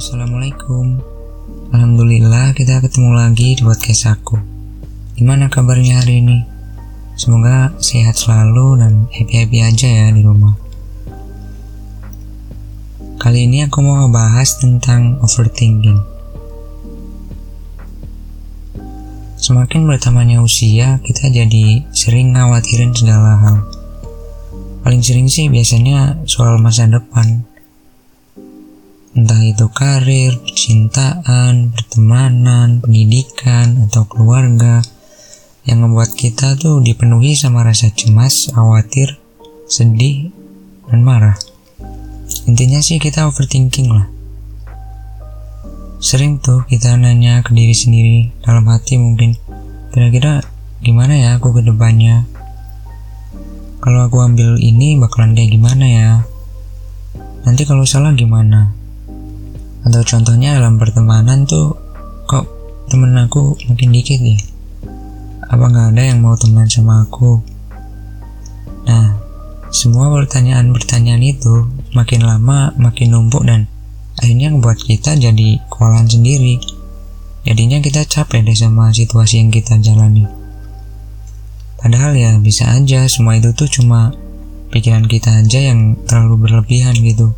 assalamualaikum. Alhamdulillah kita ketemu lagi di podcast aku. Gimana kabarnya hari ini? Semoga sehat selalu dan happy-happy aja ya di rumah. Kali ini aku mau ngebahas tentang overthinking. Semakin bertambahnya usia, kita jadi sering ngawatirin segala hal. Paling sering sih biasanya soal masa depan entah itu karir, percintaan, pertemanan, pendidikan, atau keluarga yang membuat kita tuh dipenuhi sama rasa cemas, khawatir, sedih, dan marah. Intinya sih kita overthinking lah. Sering tuh kita nanya ke diri sendiri dalam hati mungkin, kira-kira gimana ya aku ke depannya? Kalau aku ambil ini bakalan kayak gimana ya? Nanti kalau salah gimana? Atau contohnya dalam pertemanan tuh kok temen aku makin dikit ya? Apa nggak ada yang mau teman sama aku? Nah semua pertanyaan-pertanyaan itu makin lama makin numpuk dan akhirnya membuat kita jadi kewalahan sendiri. Jadinya kita capek deh sama situasi yang kita jalani. Padahal ya bisa aja semua itu tuh cuma pikiran kita aja yang terlalu berlebihan gitu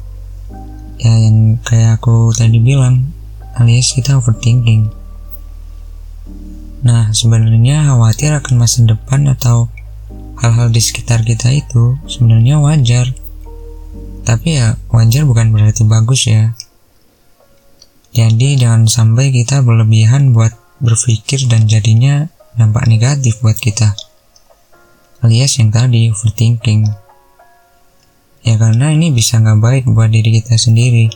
ya yang kayak aku tadi bilang alias kita overthinking. Nah sebenarnya khawatir akan masa depan atau hal-hal di sekitar kita itu sebenarnya wajar. Tapi ya wajar bukan berarti bagus ya. Jadi jangan sampai kita berlebihan buat berpikir dan jadinya dampak negatif buat kita. Alias yang tadi overthinking Ya karena ini bisa nggak baik buat diri kita sendiri.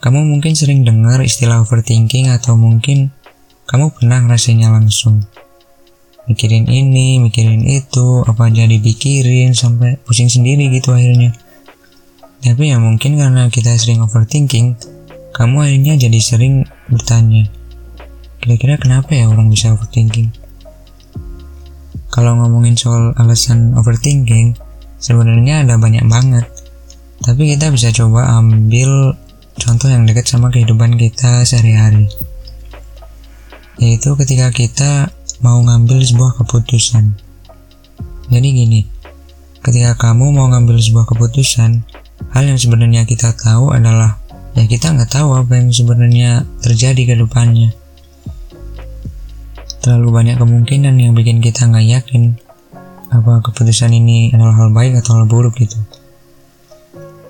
Kamu mungkin sering dengar istilah overthinking atau mungkin kamu pernah ngerasainnya langsung. Mikirin ini, mikirin itu, apa aja dipikirin sampai pusing sendiri gitu akhirnya. Tapi ya mungkin karena kita sering overthinking, kamu akhirnya jadi sering bertanya, kira-kira kenapa ya orang bisa overthinking? Kalau ngomongin soal alasan overthinking, Sebenarnya ada banyak banget, tapi kita bisa coba ambil contoh yang dekat sama kehidupan kita sehari-hari. Yaitu ketika kita mau ngambil sebuah keputusan. Jadi gini, ketika kamu mau ngambil sebuah keputusan, hal yang sebenarnya kita tahu adalah ya kita nggak tahu apa yang sebenarnya terjadi ke depannya. Terlalu banyak kemungkinan yang bikin kita nggak yakin apa keputusan ini adalah hal baik atau hal buruk gitu.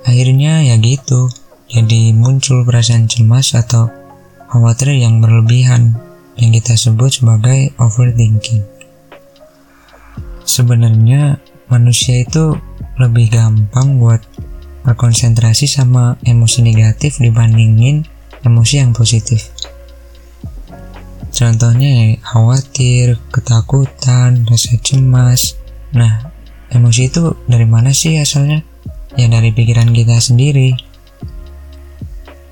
Akhirnya ya gitu jadi muncul perasaan cemas atau khawatir yang berlebihan yang kita sebut sebagai overthinking. Sebenarnya manusia itu lebih gampang buat berkonsentrasi sama emosi negatif dibandingin emosi yang positif. Contohnya ya, khawatir, ketakutan, rasa cemas, Nah, emosi itu dari mana sih asalnya? Ya dari pikiran kita sendiri.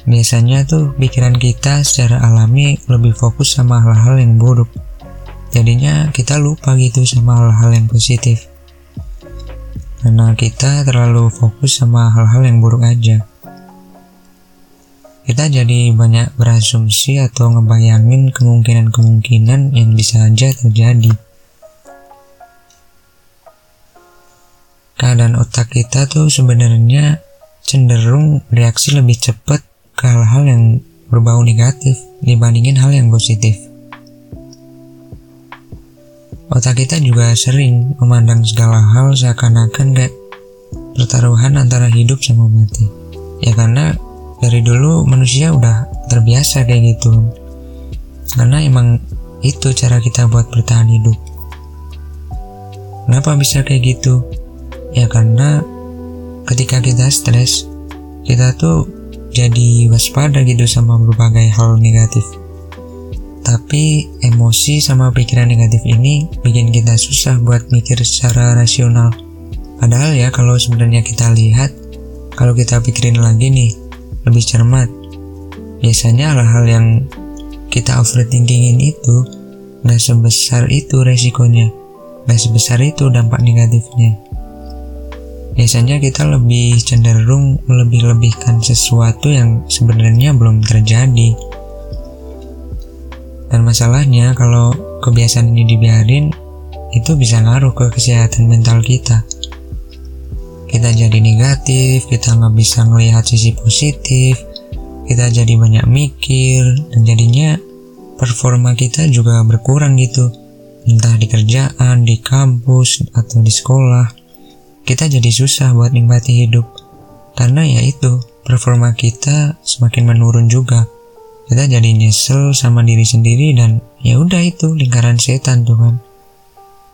Biasanya tuh pikiran kita secara alami lebih fokus sama hal-hal yang buruk. Jadinya kita lupa gitu sama hal-hal yang positif. Karena kita terlalu fokus sama hal-hal yang buruk aja. Kita jadi banyak berasumsi atau ngebayangin kemungkinan-kemungkinan yang bisa aja terjadi. Keadaan otak kita tuh sebenarnya cenderung reaksi lebih cepat ke hal-hal yang berbau negatif dibandingin hal yang positif. Otak kita juga sering memandang segala hal seakan-akan kayak pertaruhan antara hidup sama mati. Ya karena dari dulu manusia udah terbiasa kayak gitu. Karena emang itu cara kita buat bertahan hidup. Kenapa bisa kayak gitu? Ya karena ketika kita stres, kita tuh jadi waspada gitu sama berbagai hal negatif. Tapi emosi sama pikiran negatif ini bikin kita susah buat mikir secara rasional. Padahal ya kalau sebenarnya kita lihat, kalau kita pikirin lagi nih, lebih cermat. Biasanya hal-hal yang kita overthinkingin itu gak sebesar itu resikonya, gak sebesar itu dampak negatifnya. Biasanya kita lebih cenderung melebih-lebihkan sesuatu yang sebenarnya belum terjadi. Dan masalahnya kalau kebiasaan ini dibiarin, itu bisa ngaruh ke kesehatan mental kita. Kita jadi negatif, kita nggak bisa ngelihat sisi positif, kita jadi banyak mikir, dan jadinya performa kita juga berkurang gitu. Entah di kerjaan, di kampus, atau di sekolah kita jadi susah buat nikmati hidup. Karena ya itu, performa kita semakin menurun juga. Kita jadi nyesel sama diri sendiri dan ya udah itu lingkaran setan tuh kan.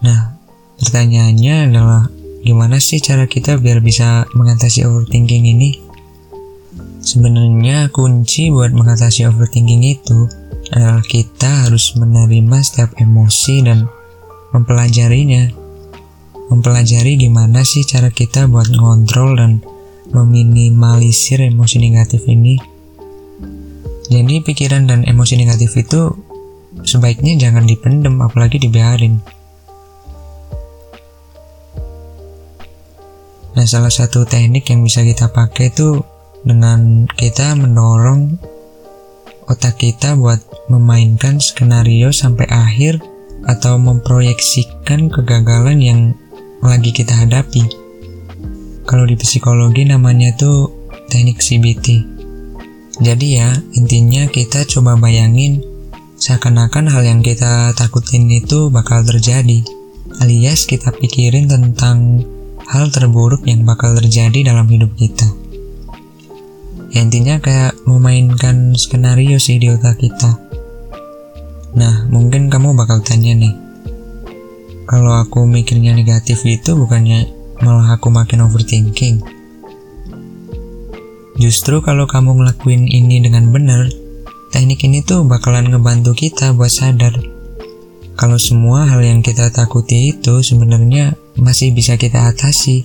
Nah, pertanyaannya adalah gimana sih cara kita biar bisa mengatasi overthinking ini? Sebenarnya kunci buat mengatasi overthinking itu adalah kita harus menerima setiap emosi dan mempelajarinya mempelajari gimana sih cara kita buat ngontrol dan meminimalisir emosi negatif ini. Jadi pikiran dan emosi negatif itu sebaiknya jangan dipendem apalagi dibiarin. Nah salah satu teknik yang bisa kita pakai itu dengan kita mendorong otak kita buat memainkan skenario sampai akhir atau memproyeksikan kegagalan yang lagi kita hadapi. Kalau di psikologi namanya tuh teknik CBT. Jadi ya, intinya kita coba bayangin seakan-akan hal yang kita takutin itu bakal terjadi. Alias kita pikirin tentang hal terburuk yang bakal terjadi dalam hidup kita. Ya, intinya kayak memainkan skenario sih di otak kita. Nah, mungkin kamu bakal tanya nih, kalau aku mikirnya negatif itu bukannya malah aku makin overthinking. Justru kalau kamu ngelakuin ini dengan benar, teknik ini tuh bakalan ngebantu kita buat sadar kalau semua hal yang kita takuti itu sebenarnya masih bisa kita atasi.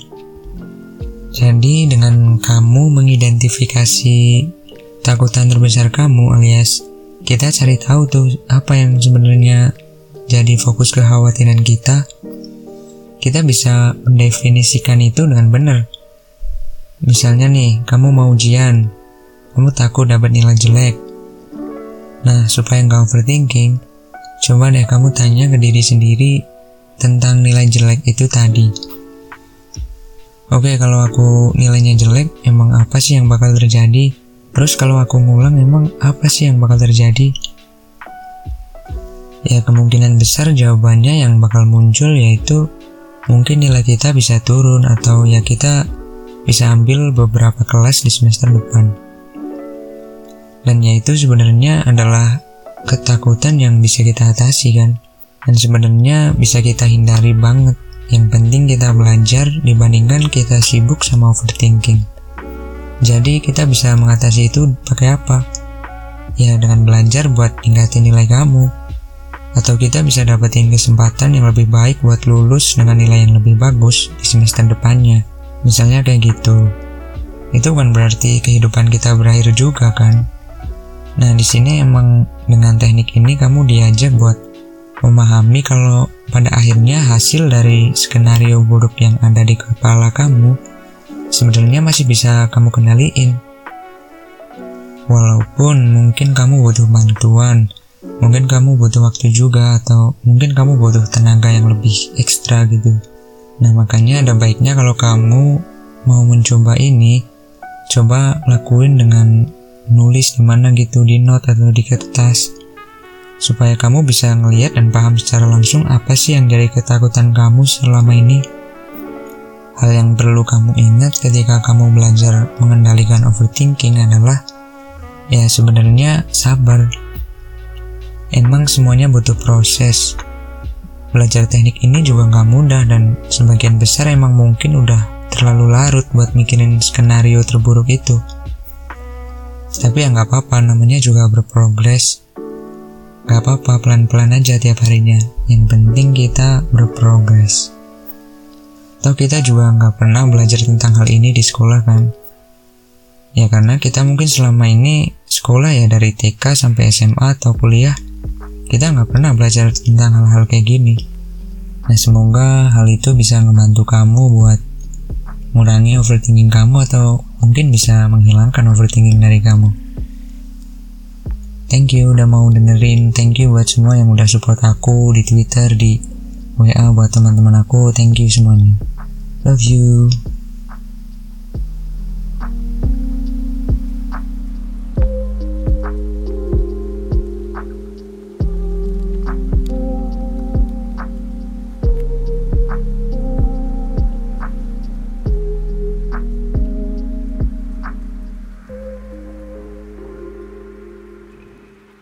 Jadi dengan kamu mengidentifikasi takutan terbesar kamu alias kita cari tahu tuh apa yang sebenarnya jadi fokus kekhawatiran kita, kita bisa mendefinisikan itu dengan benar. Misalnya nih, kamu mau ujian, kamu takut dapat nilai jelek. Nah, supaya nggak overthinking, coba deh kamu tanya ke diri sendiri tentang nilai jelek itu tadi. Oke, kalau aku nilainya jelek, emang apa sih yang bakal terjadi? Terus kalau aku ngulang, emang apa sih yang bakal terjadi? Ya kemungkinan besar jawabannya yang bakal muncul yaitu mungkin nilai kita bisa turun atau ya kita bisa ambil beberapa kelas di semester depan. Dan yaitu sebenarnya adalah ketakutan yang bisa kita atasi kan. Dan sebenarnya bisa kita hindari banget. Yang penting kita belajar dibandingkan kita sibuk sama overthinking. Jadi kita bisa mengatasi itu pakai apa? Ya dengan belajar buat tingkatin nilai kamu atau kita bisa dapetin kesempatan yang lebih baik buat lulus dengan nilai yang lebih bagus di semester depannya. Misalnya kayak gitu. Itu kan berarti kehidupan kita berakhir juga kan? Nah, di sini emang dengan teknik ini kamu diajak buat memahami kalau pada akhirnya hasil dari skenario buruk yang ada di kepala kamu sebenarnya masih bisa kamu kenaliin. Walaupun mungkin kamu butuh bantuan, Mungkin kamu butuh waktu juga atau mungkin kamu butuh tenaga yang lebih ekstra gitu. Nah makanya ada baiknya kalau kamu mau mencoba ini, coba lakuin dengan nulis di mana gitu di note atau di kertas supaya kamu bisa ngelihat dan paham secara langsung apa sih yang jadi ketakutan kamu selama ini. Hal yang perlu kamu ingat ketika kamu belajar mengendalikan overthinking adalah ya sebenarnya sabar Emang semuanya butuh proses. Belajar teknik ini juga nggak mudah dan sebagian besar emang mungkin udah terlalu larut buat mikirin skenario terburuk itu. Tapi ya nggak apa-apa, namanya juga berprogres. Gak apa-apa, pelan-pelan aja tiap harinya. Yang penting kita berprogres. Atau kita juga nggak pernah belajar tentang hal ini di sekolah kan? Ya karena kita mungkin selama ini sekolah ya dari TK sampai SMA atau kuliah kita nggak pernah belajar tentang hal-hal kayak gini. Nah semoga hal itu bisa ngebantu kamu buat mengurangi overthinking kamu atau mungkin bisa menghilangkan overthinking dari kamu. Thank you udah mau dengerin, thank you buat semua yang udah support aku di Twitter, di WA buat teman-teman aku, thank you semuanya. Love you.